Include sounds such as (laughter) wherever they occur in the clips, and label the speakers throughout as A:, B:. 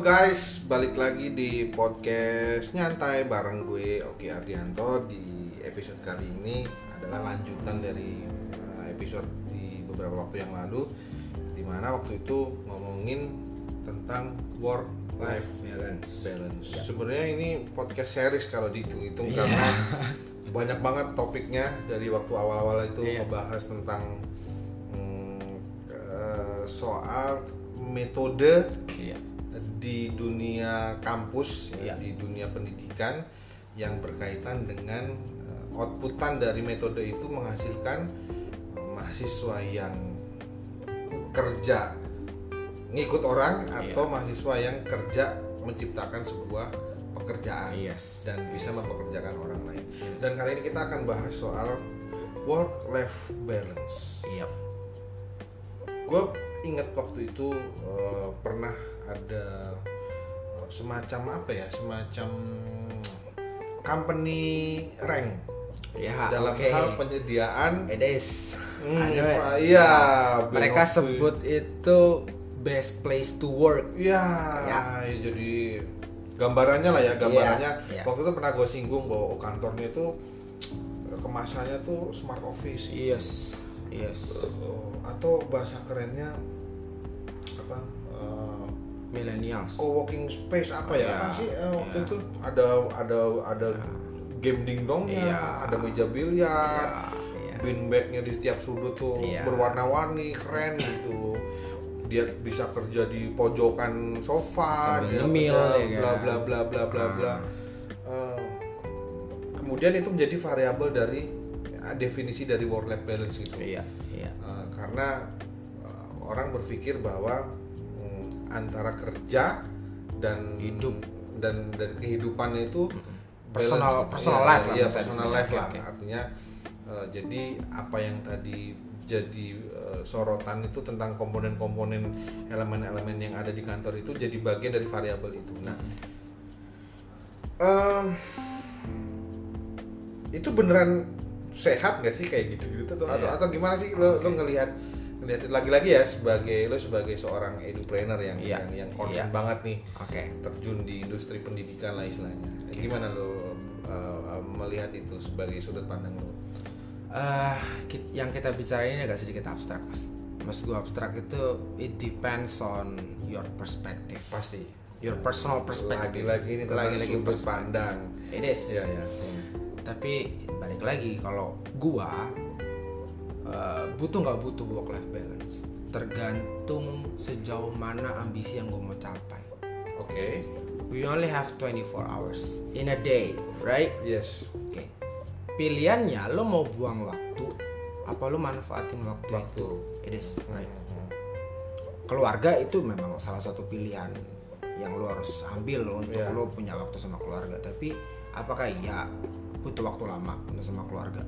A: Guys, balik lagi di podcast nyantai bareng gue Oki Ardianto di episode kali ini adalah lanjutan dari uh, episode di beberapa waktu yang lalu di mana waktu itu ngomongin tentang work life balance. balance. Sebenarnya ini podcast series kalau dihitung-hitung
B: Iya.
A: karena banyak banget topiknya dari waktu awal-awal itu
B: Iya.
A: ngebahas tentang eh, soal metode
B: Iya.
A: Di dunia kampus ya,
B: Iya.
A: di dunia pendidikan yang berkaitan dengan uh, outputan dari metode itu menghasilkan uh, mahasiswa yang kerja ngikut orang
B: Iya.
A: atau mahasiswa yang kerja menciptakan sebuah pekerjaan
B: Yes.
A: dan bisa mempekerjakan orang lain. Dan kali ini kita akan bahas soal work life balance
B: Iya.
A: gue inget waktu itu eh, pernah ada eh, semacam apa ya semacam company rank
B: Ya,
A: dalam
B: oke.
A: hal penyediaan
B: Edes.
A: Hmm,
B: Ada,
A: Pak. iya
B: Mereka sebut itu best place to work.
A: ya,
B: Ya.
A: ya, jadi gambarannya lah ya gambarannya
B: Iya, iya.
A: waktu itu pernah gue singgung bahwa oh, kantornya itu eh, kemasannya tuh smart office
B: Yes. Yes.
A: Oh, atau bahasa kerennya apa
B: Millennials.
A: co-working space apa ya?
B: Iya,
A: Apa sih eh, waktu
B: iya.
A: itu ada ada ada game dingdongnya,
B: Iya.
A: ada meja biliar,
B: Iya.
A: beanbagnya di setiap sudut tuh
B: Iya.
A: berwarna-warni, keren gitu. Dia bisa kerja di pojokan sofa, dia
B: nyemil,
A: kerja
B: ya
A: bla
B: kan?
A: bla bla bla bla bla.
B: Ah.
A: Eh, kemudian itu menjadi variabel dari eh, definisi dari work life balance gitu.
B: Iya. Iya.
A: Uh, karena uh, orang berpikir bahwa antara kerja dan
B: Hidup.
A: dan dan kehidupannya itu
B: Personal-
A: balance-
B: personal
A: iya,
B: life lah maksudnya.
A: personal life lah
B: oke.
A: artinya uh, jadi apa yang tadi jadi uh, sorotan itu tentang komponen-komponen elemen-elemen yang ada di kantor itu jadi bagian dari variabel itu nah em, itu beneran sehat nggak sih kayak gitu gitu atau atau,
B: Iya.
A: atau gimana sih lo lo ngelihat ngelihat lagi-lagi ya sebagai lo sebagai seorang edupreneur yang
B: Iya.
A: yang yang concern
B: Iya.
A: banget nih
B: Oke.
A: terjun di industri pendidikan lah istilahnya gimana lo uh, melihat itu sebagai sudut pandang lo
B: Eh, ki- yang kita bicara ini agak sedikit abstrak, Mas. Maksud gue abstrak itu it depends on your perspective.
A: pasti
B: Your personal perspective.
A: lagi-lagi ini
B: Lagi-lagi
A: sudut pandang
B: It is.
A: Iya, iya.
B: Tapi balik lagi kalau gua eh, butuh nggak butuh work life balance tergantung sejauh mana ambisi yang gue mau capai.
A: oke
B: We only have 24 hours in a day, right?
A: yes
B: Oke. Pilihannya lo mau buang waktu apa lo manfaatin waktu,
A: Waktu.
B: itu. It is, right? Keluarga itu memang salah satu pilihan yang lo harus ambil untuk
A: Iya.
B: lo punya waktu sama keluarga. Tapi apakah iya butuh waktu lama untuk sama keluarga?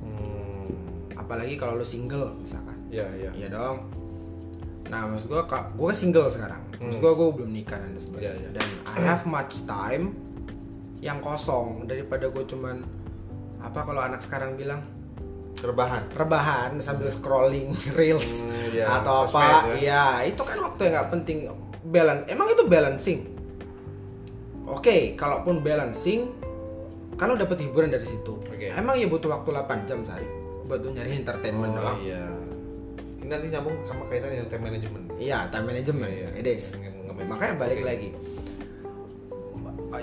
A: Hmm,
B: Apalagi kalau lo single misalkan.
A: ya ya
B: Iya dong. Nah, maksud gue, gue single sekarang. Maksud gue, gue belum nikah dan sebagainya.
A: Iya, iya.
B: Dan I have much time yang kosong daripada gue cuman apa kalau anak sekarang bilang
A: rebahan
B: rebahan sambil scrolling (laughs) reels
A: Hmm, iya,
B: atau
A: sosmed
B: apa
A: ya.
B: ya itu kan waktu yang nggak penting balance emang itu balancing oke kalaupun balancing kan lo dapet hiburan dari situ
A: Oke.
B: emang ya butuh waktu 8 jam sehari buat nyari entertainment
A: oh
B: doang
A: iya ini nanti nyambung sama kaitan dengan time management
B: Iya, time management.
A: Iya, iya.
B: It is. Makanya balik
A: Oke.
B: lagi.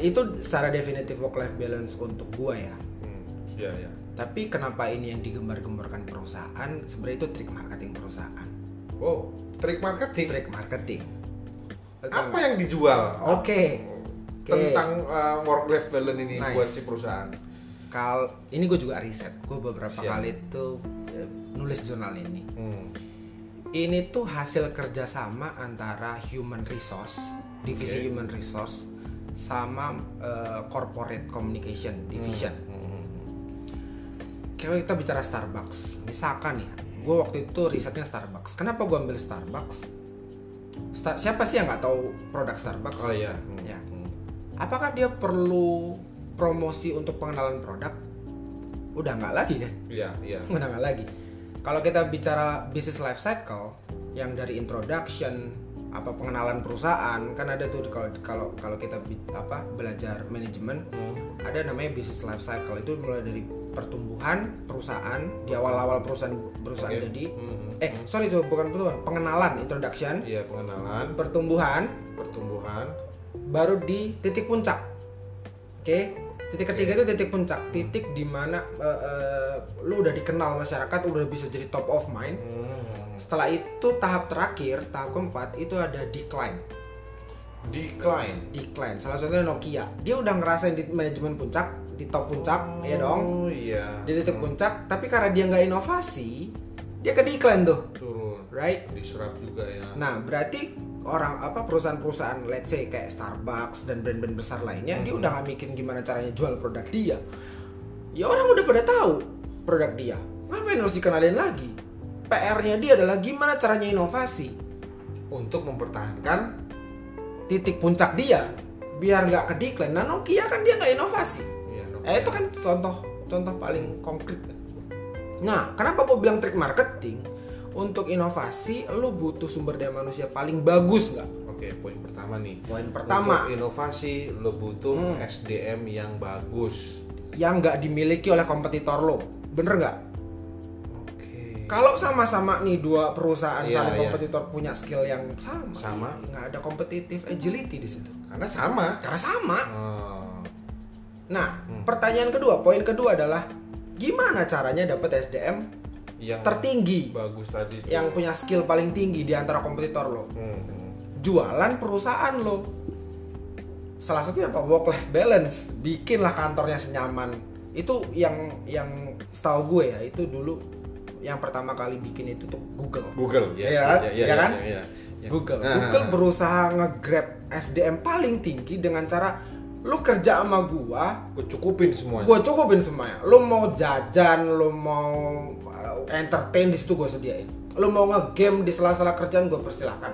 B: Itu secara definitif work life balance untuk gua ya.
A: hmm, ya ya
B: Tapi kenapa ini yang digembar-gemborkan perusahaan? Sebenarnya itu trik marketing perusahaan.
A: wow trik marketing
B: Trik marketing.
A: apa yang dijual
B: Oke. Oke.
A: tentang uh, work life balance ini
B: Nice.
A: buat si perusahaan
B: Kal ini gue juga riset. Gue beberapa
A: Siap.
B: kali tuh eh, nulis jurnal ini.
A: hmm.
B: Ini tuh hasil kerjasama antara human resource, divisi
A: Oke.
B: human resource, sama eh, corporate communication division.
A: Hmm.
B: Kalau kita bicara Starbucks, misalkan ya, gue waktu itu risetnya Starbucks. Kenapa gue ambil Starbucks? Star- siapa sih yang nggak tahu produk Starbucks?
A: oh iya Hmm.
B: Ya.
A: Hmm.
B: Apakah dia perlu promosi untuk pengenalan produk? Udah nggak lagi kan?
A: iya iya (laughs)
B: Udah nggak lagi. Kalau kita bicara business life cycle, yang dari introduction apa pengenalan perusahaan kan ada tuh kalau kalau kalau kita apa belajar manajemen ada namanya business life cycle itu mulai dari pertumbuhan perusahaan di awal-awal perusahaan perusahaan
A: Oke.
B: jadi
A: Mhm.
B: eh sorry itu bukan pertumbuhan pengenalan introduction
A: Iya pengenalan,
B: pertumbuhan
A: pertumbuhan.
B: baru di titik puncak oke titik ketiga itu titik puncak titik di mana eh, eh, lu udah dikenal masyarakat udah bisa jadi top of mind
A: Hmm.
B: setelah itu tahap terakhir tahap keempat itu ada decline
A: Decline.
B: decline salah satunya Nokia dia udah ngerasain di manajemen puncak di top puncak ya dong
A: Oh iya.
B: di titik puncak tapi karena dia nggak inovasi dia ke decline tuh
A: Turun.
B: right
A: Diserap juga ya.
B: nah berarti orang apa perusahaan-perusahaan let's say kayak Starbucks dan brand-brand besar lainnya dia udah nggak mikirin gimana caranya jual produk dia ya orang udah pada tahu produk dia ngapain harus dikenalin lagi PR-nya dia adalah gimana caranya inovasi
A: Untuk mempertahankan
B: titik puncak dia biar nggak ke decline. Nah Nokia kan dia nggak inovasi.
A: ya, Nokia.
B: Eh itu kan contoh contoh paling konkret. Nah kenapa gue bilang trik marketing? Untuk inovasi lu butuh sumber daya manusia paling bagus nggak?
A: Oke, poin pertama nih.
B: Poin pertama
A: Untuk inovasi lo butuh
B: Hmm.
A: SDM yang bagus.
B: yang nggak dimiliki oleh kompetitor lo, bener nggak?
A: Oke.
B: Kalau sama-sama nih dua perusahaan
A: Iya,
B: saling
A: iya.
B: kompetitor punya skill yang sama,
A: Sama.
B: nggak ada kompetitif agility di situ.
A: Karena sama.
B: Karena sama.
A: Oh.
B: Nah,
A: Hmm.
B: pertanyaan kedua, poin kedua adalah gimana caranya dapat SDM
A: Yang
B: tertinggi
A: bagus tadi. tuh.
B: yang punya skill paling tinggi di antara kompetitor lo?
A: Hmm.
B: Jualan perusahaan lo. Salah satunya apa? Work life balance. Bikinlah kantornya senyaman. Itu yang yang setahu gue ya, itu dulu yang pertama kali bikin itu tuh Google.
A: Google, yes,
B: Iya,
A: iya, iya,
B: iya kan?
A: iya, iya, iya.
B: Google.
A: Nah,
B: Google berusaha nge-grab SDM paling tinggi dengan cara lu kerja sama gua,
A: gue cukupin semuanya.
B: gue cukupin semuanya lu mau jajan lu mau entertain di situ gue sediain. Lu mau ngegame di sela-sela kerjaan gue persilahkan.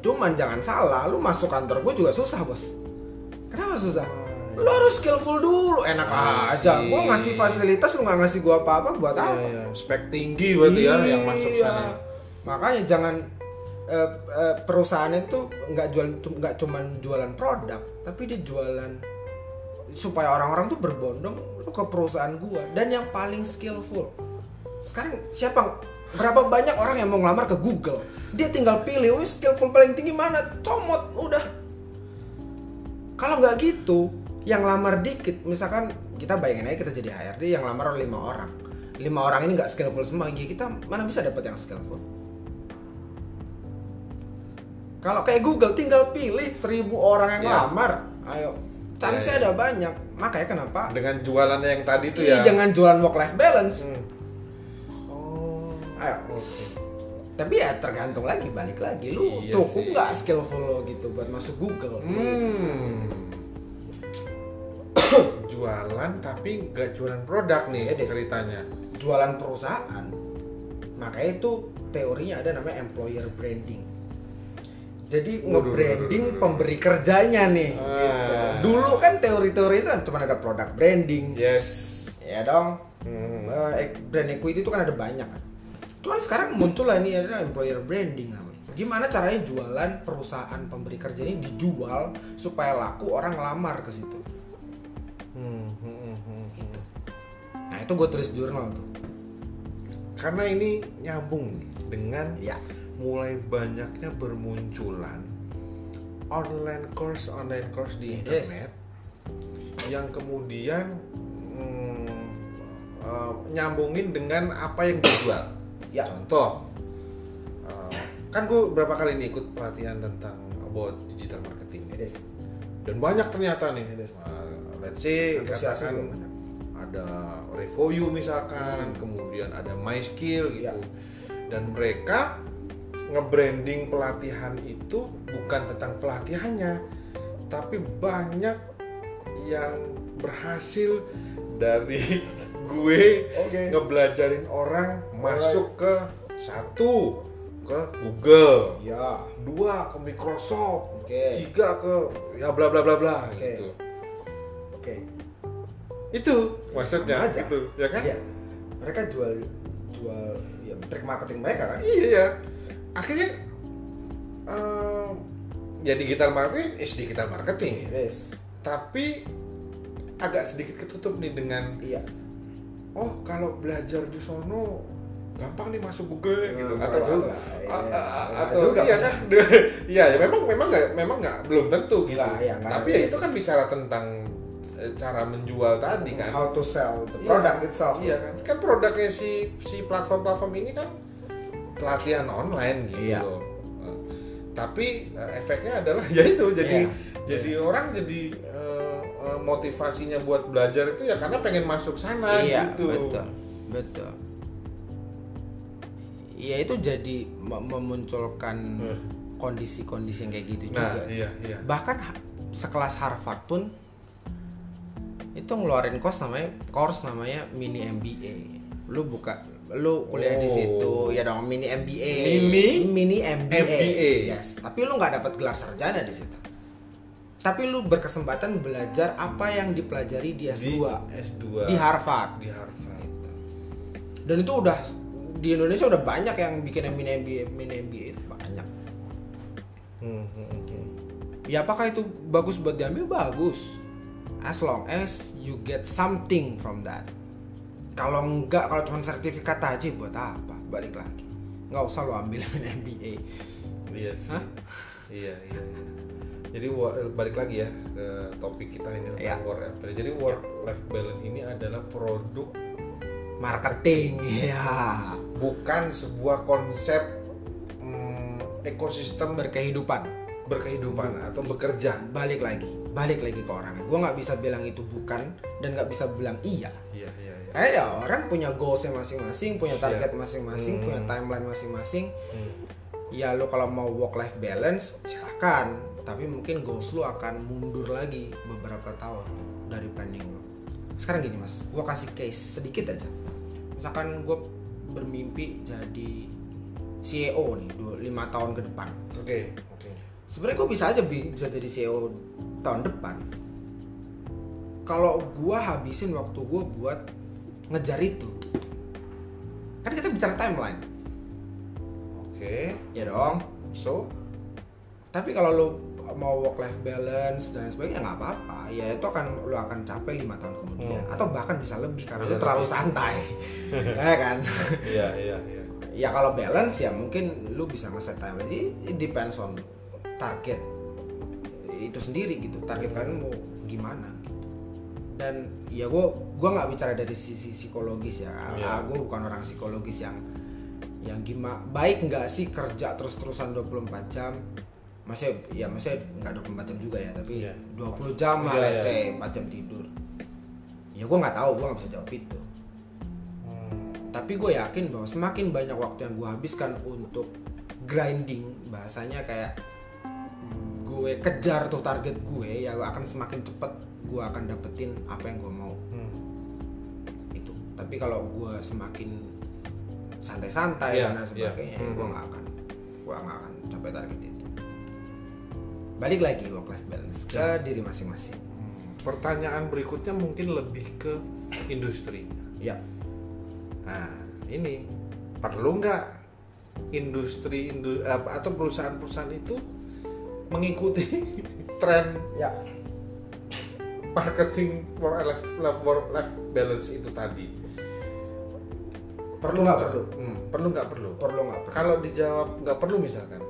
B: Cuman jangan salah lu masuk kantor gue juga susah bos. Kenapa susah? Lu harus skillful dulu enak
A: Ah,
B: aja. gue ngasih fasilitas lu nggak ngasih gue apa-apa buat
A: Iya,
B: apa?
A: iya. Spek tinggi berarti ya yang masuk
B: Iya.
A: sana.
B: makanya jangan eh, eh, perusahaan itu nggak jual nggak cuman jualan produk tapi dia jualan supaya orang-orang tuh berbondong ke perusahaan gua dan yang paling skillful. Sekarang siapa berapa banyak orang yang mau ngelamar ke Google? Dia tinggal pilih wih skillful paling tinggi mana? Comot udah. Kalau nggak gitu yang lamar dikit misalkan kita bayangin aja kita jadi HRD yang lamar lima orang. Lima orang ini nggak skillful semua ya kita mana bisa dapat yang skillful? Kalau kayak Google tinggal pilih seribu orang yang
A: Iya.
B: lamar. Ayo chance
A: Iya, iya.
B: ada banyak makanya kenapa
A: Dengan jualannya yang tadi tuh
B: Ih,
A: ya.
B: dengan jualan work life balance
A: Hmm. Oh.
B: Ayo.
A: Oke.
B: tapi ya tergantung lagi balik lagi lu
A: Iya
B: cukup nggak skillful lo gitu buat masuk Google
A: Hmm. (coughs) jualan tapi nggak jualan produk nih
B: Iya, Des.
A: ceritanya.
B: jualan perusahaan makanya itu teorinya ada namanya employer branding jadi nge-branding pemberi kerjanya nih
A: Ah.
B: Dulu kan teori-teori itu kan cuma ada produk branding.
A: Yes.
B: ya dong.
A: Hmm.
B: Eh, brand equity itu kan ada banyak kan. Cuman sekarang muncul lah ini ada employer branding namanya. Gimana caranya jualan perusahaan pemberi kerja ini dijual supaya laku orang ngelamar ke situ?
A: Hmm, hmm, hmm, hmm.
B: gitu. Nah itu gue tulis jurnal tuh.
A: Karena ini nyambung nih dengan
B: ya.
A: mulai banyaknya bermunculan online course online course di
B: Yes.
A: internet yang kemudian mm, eh, nyambungin dengan apa yang dijual.
B: Ya.
A: Contoh, eh, kan gue berapa kali nih ikut pelatihan tentang about digital marketing
B: Des.
A: dan banyak ternyata nih.
B: Yes.
A: Eh, let's say katakan
B: juga
A: ada Revoyu misalkan, kemudian ada My Skill gitu.
B: Ya.
A: Dan mereka nge-branding pelatihan itu bukan tentang pelatihannya, tapi banyak yang berhasil dari (laughs) gue
B: Oke.
A: ngebelajarin orang masuk ke satu ke Google,
B: ya
A: dua ke Microsoft,
B: Oke.
A: tiga ke ya bla bla bla bla
B: Oke.
A: gitu.
B: oke
A: Itu maksudnya
B: aja.
A: gitu, ya kan?
B: Iya. mereka jual jual ya trik marketing mereka kan
A: Iya ya. Akhirnya eh, ya digital marketing is digital marketing
B: Yes.
A: tapi agak sedikit ketutup nih dengan
B: Iya.
A: oh kalau belajar di sono gampang nih masuk Google
B: Hmm,
A: gitu atau
B: Iya,
A: a- a-
B: enggak
A: atau
B: juga,
A: iya kan (laughs) iya ya memang memang nggak memang nggak belum tentu gitu
B: iya, enggak.
A: tapi ya itu kan bicara tentang eh, cara menjual tadi kan
B: How to sell the
A: Iya.
B: product itself.
A: iya kan kan produknya si si platform-platform ini kan pelatihan online gitu
B: Iya.
A: loh Eh, tapi eh, efeknya adalah (laughs) ya itu jadi
B: Iya.
A: jadi orang jadi eh, motivasinya buat belajar itu ya karena pengen masuk sana
B: iya,
A: gitu
B: betul. Betul. Iya itu jadi mem- memunculkan
A: Hmm.
B: kondisi-kondisi yang kayak gitu
A: nah
B: juga.
A: iya iya
B: Bahkan ha- sekelas Harvard pun itu ngeluarin course namanya course namanya mini MBA. Lu buka lu kuliah di
A: Oh.
B: situ ya dong mini MBA.
A: Mini?
B: mini MBA.
A: MBA.
B: Yes, tapi lu nggak dapat gelar sarjana di situ. Tapi lu berkesempatan belajar apa yang dipelajari di S2
A: di S2
B: di Harvard.
A: di Harvard
B: Gitu. Dan itu udah di Indonesia udah banyak yang bikin mini MBA, mini MBA itu banyak.
A: Hmm, hmm, hmm.
B: Ya apakah itu bagus buat diambil? Bagus. As long as you get something from that. Kalau enggak, kalau cuma sertifikat aja buat apa? Balik lagi. Nggak usah lo ambil (laughs) MBA.
A: iya sih
B: Hah?
A: iya iya iya. jadi balik lagi ya ke topik kita ini
B: Iya.
A: tentang work life balance. jadi work life balance ini adalah produk
B: Marketing, ya.
A: bukan sebuah konsep mm, ekosistem ber-
B: Berkehidupan.
A: berkehidupan atau bekerja
B: Balik lagi, balik lagi ke orangnya. Gue nggak bisa bilang itu bukan dan nggak bisa bilang iya. Karena ya orang punya goalsnya masing-masing, punya target masing-masing,
A: Hmm.
B: punya timeline masing-masing.
A: Hmm.
B: Ya lu kalau mau work life balance silahkan, tapi mungkin goals lu akan mundur lagi beberapa tahun dari planning lu. Sekarang gini mas, gue kasih case sedikit aja. Misalkan gue bermimpi jadi CEO nih, lima tahun ke depan.
A: oke oke
B: Sebenarnya gue bisa aja bi- bisa jadi CEO tahun depan. Kalau gue habisin waktu gue buat ngejar itu, kan kita bicara timeline,
A: oke
B: ya dong.
A: so
B: Tapi kalau lo mau work life balance dan sebagainya nggak apa-apa, ya itu akan lo akan capai lima tahun kemudian,
A: Hmm.
B: atau bahkan bisa lebih karena
A: Bisa
B: lo terlalu
A: lebih.
B: santai, (laughs) ya kan?
A: iya iya iya
B: ya kalau balance ya mungkin lu bisa ngeset timeline. Jadi it depends on target itu sendiri gitu. Target kalian mau gimana. Dan ya gue gua nggak bicara dari sisi psikologis ya.
A: Iya.
B: Ah, gue bukan orang psikologis yang yang gimana baik nggak sih kerja terus-terusan 24 jam masih ya masih nggak 24 jam juga ya tapi
A: Iya.
B: 20 jam lah
A: Iya,
B: let's
A: iya.
B: say 4 jam tidur ya gue nggak tahu gue nggak bisa jawab itu
A: Hmm.
B: tapi gue yakin bahwa semakin banyak waktu yang gue habiskan untuk grinding bahasanya kayak gue kejar tuh target gue ya akan semakin cepet gue akan dapetin apa yang gue mau
A: Hmm.
B: itu tapi kalau gue semakin santai-santai
A: Iya,
B: dan
A: iya.
B: sebagainya
A: Hmm.
B: gue nggak akan gue nggak akan capai target itu balik lagi work life balance ke
A: Iya.
B: diri masing-masing
A: pertanyaan berikutnya mungkin lebih ke industri
B: ya
A: Nah, ini perlu nggak industri indu, apa, atau perusahaan-perusahaan itu mengikuti (laughs) tren
B: ya
A: marketing work life, work life balance itu tadi?
B: perlu nggak perlu
A: Hmm, perlu nggak perlu?
B: perlu nggak perlu
A: Kalau dijawab nggak perlu misalkan,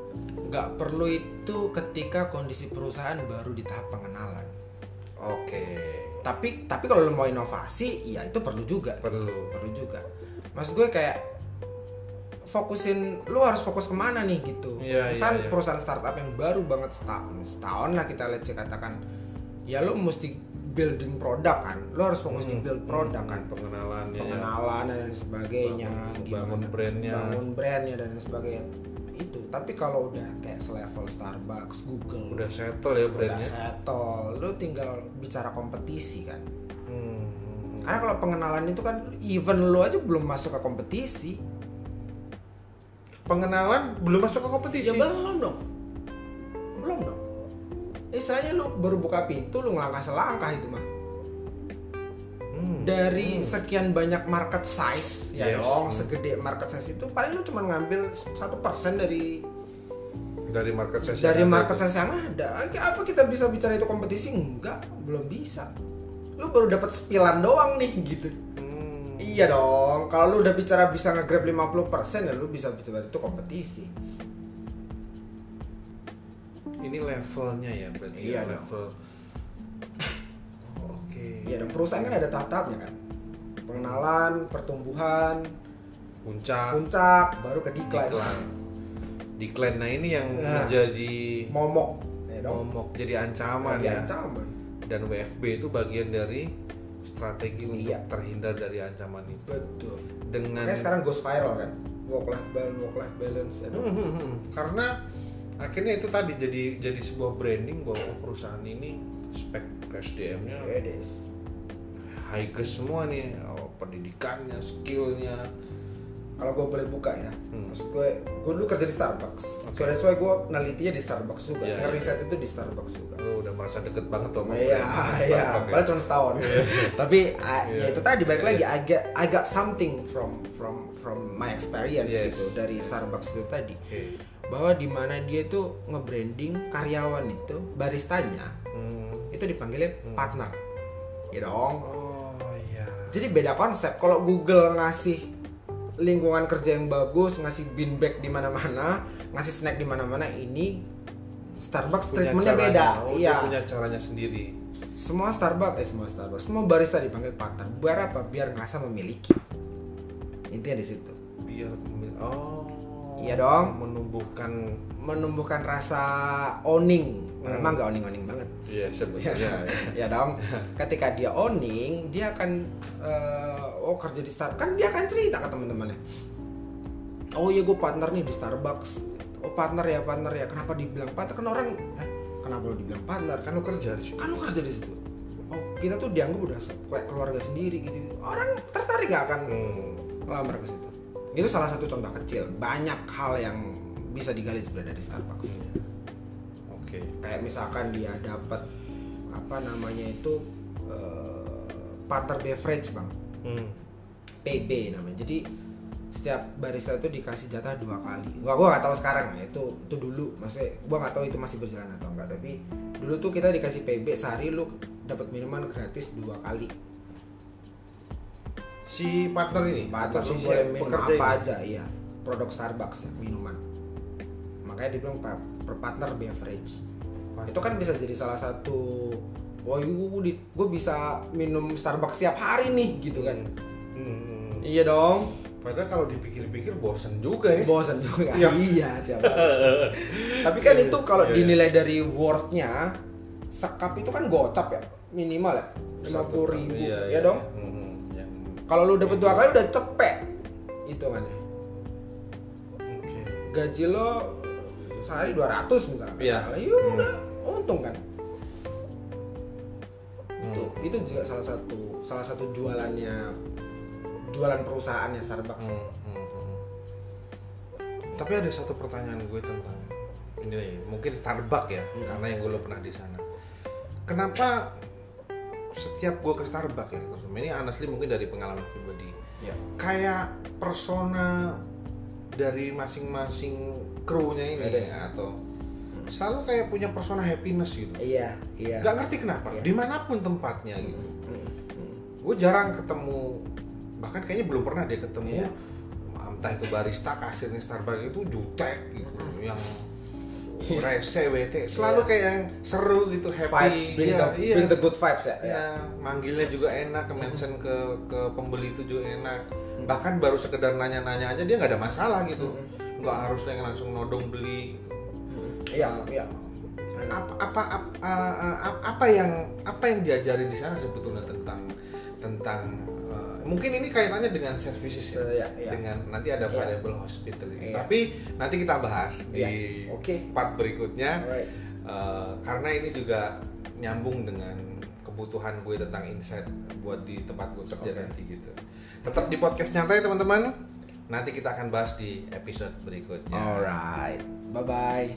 B: nggak perlu itu ketika kondisi perusahaan baru di tahap pengenalan
A: oke,
B: tapi tapi kalau lo mau inovasi ya itu perlu juga
A: perlu.
B: perlu juga maksud gue kayak fokusin lu harus fokus ke mana nih gitu
A: Iya,
B: Misal
A: iya, iya.
B: perusahaan startup yang baru banget setahun setahun lah kita lihat sih katakan ya lu mesti building produk kan lu harus fokus di
A: Hmm,
B: build produk
A: hmm,
B: kan
A: pengenalannya.
B: pengenalan dan sebagainya
A: Bangun-
B: gimana
A: bangun brandnya.
B: bangun brandnya dan sebagainya itu tapi kalau udah kayak selevel Starbucks Google
A: Udah settle ya
B: udah
A: brandnya.
B: settle lu tinggal bicara kompetisi kan
A: Hmm.
B: karena kalau pengenalan itu kan even lu aja belum masuk ke kompetisi
A: Pengenalan belum masuk ke kompetisi.
B: ya belum dong istilahnya lu baru buka pintu lu ngelangkah selangkah itu mah
A: Hmm.
B: dari
A: Hmm.
B: sekian banyak market size ya
A: Yes.
B: dong
A: Hmm.
B: segede market size itu paling lu cuma ngambil satu persen dari
A: dari market size
B: dari
A: yang
B: market size yang ada apa kita bisa bicara itu kompetisi enggak belum bisa lu baru dapat sepilan doang nih gitu
A: Hmm.
B: iya dong kalau lu udah bicara bisa nge-grab 50% ya lu bisa bicara itu kompetisi
A: ini levelnya ya berarti
B: Iya
A: ya, level. Oh, oke.
B: Iya dong perusahaan kan ada tahap-tahapnya kan? Pengenalan pertumbuhan
A: puncak.
B: puncak baru ke decline
A: decline decline nah ini yang
B: Nah.
A: menjadi
B: momok. Ya dong.
A: Momok jadi ancaman
B: Jadi
A: ya.
B: ancaman.
A: Dan WFB itu bagian dari strategi untuk
B: Iya.
A: terhindar dari ancaman itu.
B: Betul.
A: Dengan
B: Makanya sekarang ghost viral kan? Work life balance work life balance ya dong.
A: Hmm, karena akhirnya itu tadi jadi jadi sebuah branding bahwa oh, perusahaan ini spek SDM-nya
B: Yedes.
A: high gas semua nih oh, pendidikannya skillnya
B: kalau gue boleh buka ya
A: Hmm.
B: maksud gue gue dulu kerja di Starbucks
A: Oke.
B: so that's why gue nelitinya di Starbucks juga
A: Iya,
B: ngeriset itu di Starbucks juga
A: udah merasa deket banget tuh sama
B: Iya,
A: brand (laughs)
B: iya, (laughs)
A: ya.
B: padahal cuma setahun. (laughs) Tapi ah,
A: Iya.
B: ya itu tadi balik lagi agak agak something from from from my experience
A: Yes.
B: gitu dari Starbucks itu tadi.
A: Oke.
B: Bahwa di mana dia tuh nge-branding karyawan itu baristanya
A: Hmm.
B: itu dipanggilnya partner. Ya dong.
A: oh iya
B: Jadi beda konsep. Kalau Google ngasih lingkungan kerja yang bagus, ngasih bean bag di mana-mana, ngasih snack di mana-mana, ini Starbucks
A: Punya
B: treatmentnya
A: caranya.
B: beda.
A: oh,
B: iya.
A: dia punya caranya sendiri
B: Semua Starbucks, eh semua Starbucks, semua barista dipanggil partner. Biar apa? Biar ngerasa memiliki. Intinya di situ.
A: biar memil- oh
B: Iya dong.
A: menumbuhkan
B: Menumbuhkan rasa owning.
A: Hmm.
B: Memang nggak owning-owning banget.
A: iya sebetulnya (laughs) ya.
B: ya dong. Ketika dia owning, dia akan eh, oh kerja di Starbucks. Kan dia akan cerita ke teman-temannya. Oh iya gue partner nih di Starbucks. Oh partner ya partner ya. Kenapa dibilang partner? Kan orang, eh, kenapa lo dibilang partner?
A: kan lo kerja di situ
B: kan lu kerja di situ oh kita tuh dianggap udah kayak keluarga sendiri gitu orang tertarik gak akan
A: Hmm.
B: ngelamar ke situ itu salah satu contoh kecil. Banyak hal yang bisa digali sebenarnya dari Starbucks.
A: Oke.
B: Kayak misalkan dia dapat apa namanya itu eh, partner beverage bang.
A: Hmm.
B: PB namanya. Jadi setiap barista itu dikasih jatah dua kali. Gua gua nggak tahu sekarang ya itu itu dulu. Maksudnya gua nggak tahu itu masih berjalan atau enggak tapi dulu tuh kita dikasih PB sehari lu dapat minuman gratis dua kali
A: si partner ini.
B: Partner
A: si
B: boleh minum
A: pekerja
B: apa
A: ini?
B: aja iya. Produk Starbucks ya minuman. Makanya dibilang pa- per partner beverage.
A: Partner.
B: itu kan bisa jadi salah satu wah gue bisa minum Starbucks tiap hari nih gitu kan.
A: Hmm.
B: iya dong.
A: Padahal kalau dipikir-pikir bosen juga ya.
B: bosan juga.
A: Tiap-
B: iya tiap hari. tapi kan itu kalau
A: Iya.
B: dinilai dari worthnya sekap itu kan gocap ya minimal ya lima
A: Satu-
B: ribu.
A: Iya,
B: ya dong.
A: Hmm,
B: kalau lu dapet dua kali udah cepet hitungannya
A: Oke.
B: gaji lo sehari 200 misalnya
A: Iya.
B: ya
A: Hmm.
B: udah untung kan itu
A: Hmm.
B: itu juga salah satu salah satu jualannya jualan perusahaannya Starbucks
A: Hmm, hmm, hmm. Tapi ada satu pertanyaan gue tentang ini mungkin Starbucks ya,
B: Hmm.
A: karena yang gue pernah di sana. Kenapa setiap gue ke Starbucks ya, terus ini honestly mungkin dari pengalaman pribadi,
B: ya
A: kayak persona dari masing-masing krunya ini
B: Beres.
A: ya, atau selalu kayak punya persona happiness gitu.
B: iya iya
A: Gak ngerti kenapa,
B: Iya.
A: di mana pun tempatnya gitu.
B: Hmm, hmm.
A: gue jarang ketemu bahkan kayaknya belum pernah dia ketemu
B: Iya.
A: entah itu barista kasirnya Starbucks itu jutek gitu yang
B: Iya.
A: Rese wt selalu kayak yang seru gitu happy.
B: Vibes bring,
A: Iya,
B: the,
A: iya.
B: bring the good vibes ya,
A: Iya, manggilnya juga enak ke mention ke ke pembeli itu juga enak. Bahkan baru sekedar nanya-nanya aja dia nggak ada masalah gitu. Nggak harus yang langsung nodong beli gitu.
B: Iya iya.
A: Apa apa ap- a- a- a- apa yang apa yang diajari di sana sebetulnya tentang tentang mungkin ini kaitannya dengan services ya
B: Se- ya, ya.
A: dengan nanti ada
B: Iya.
A: variable hospitality
B: Iya.
A: tapi nanti kita bahas di
B: Iya, oke.
A: part berikutnya. Uh, karena ini juga nyambung dengan kebutuhan gue tentang insight buat di tempat gue kerja
B: Oke.
A: nanti gitu tetap di podcast nyantai teman-teman nanti kita akan bahas di episode berikutnya
B: alright bye bye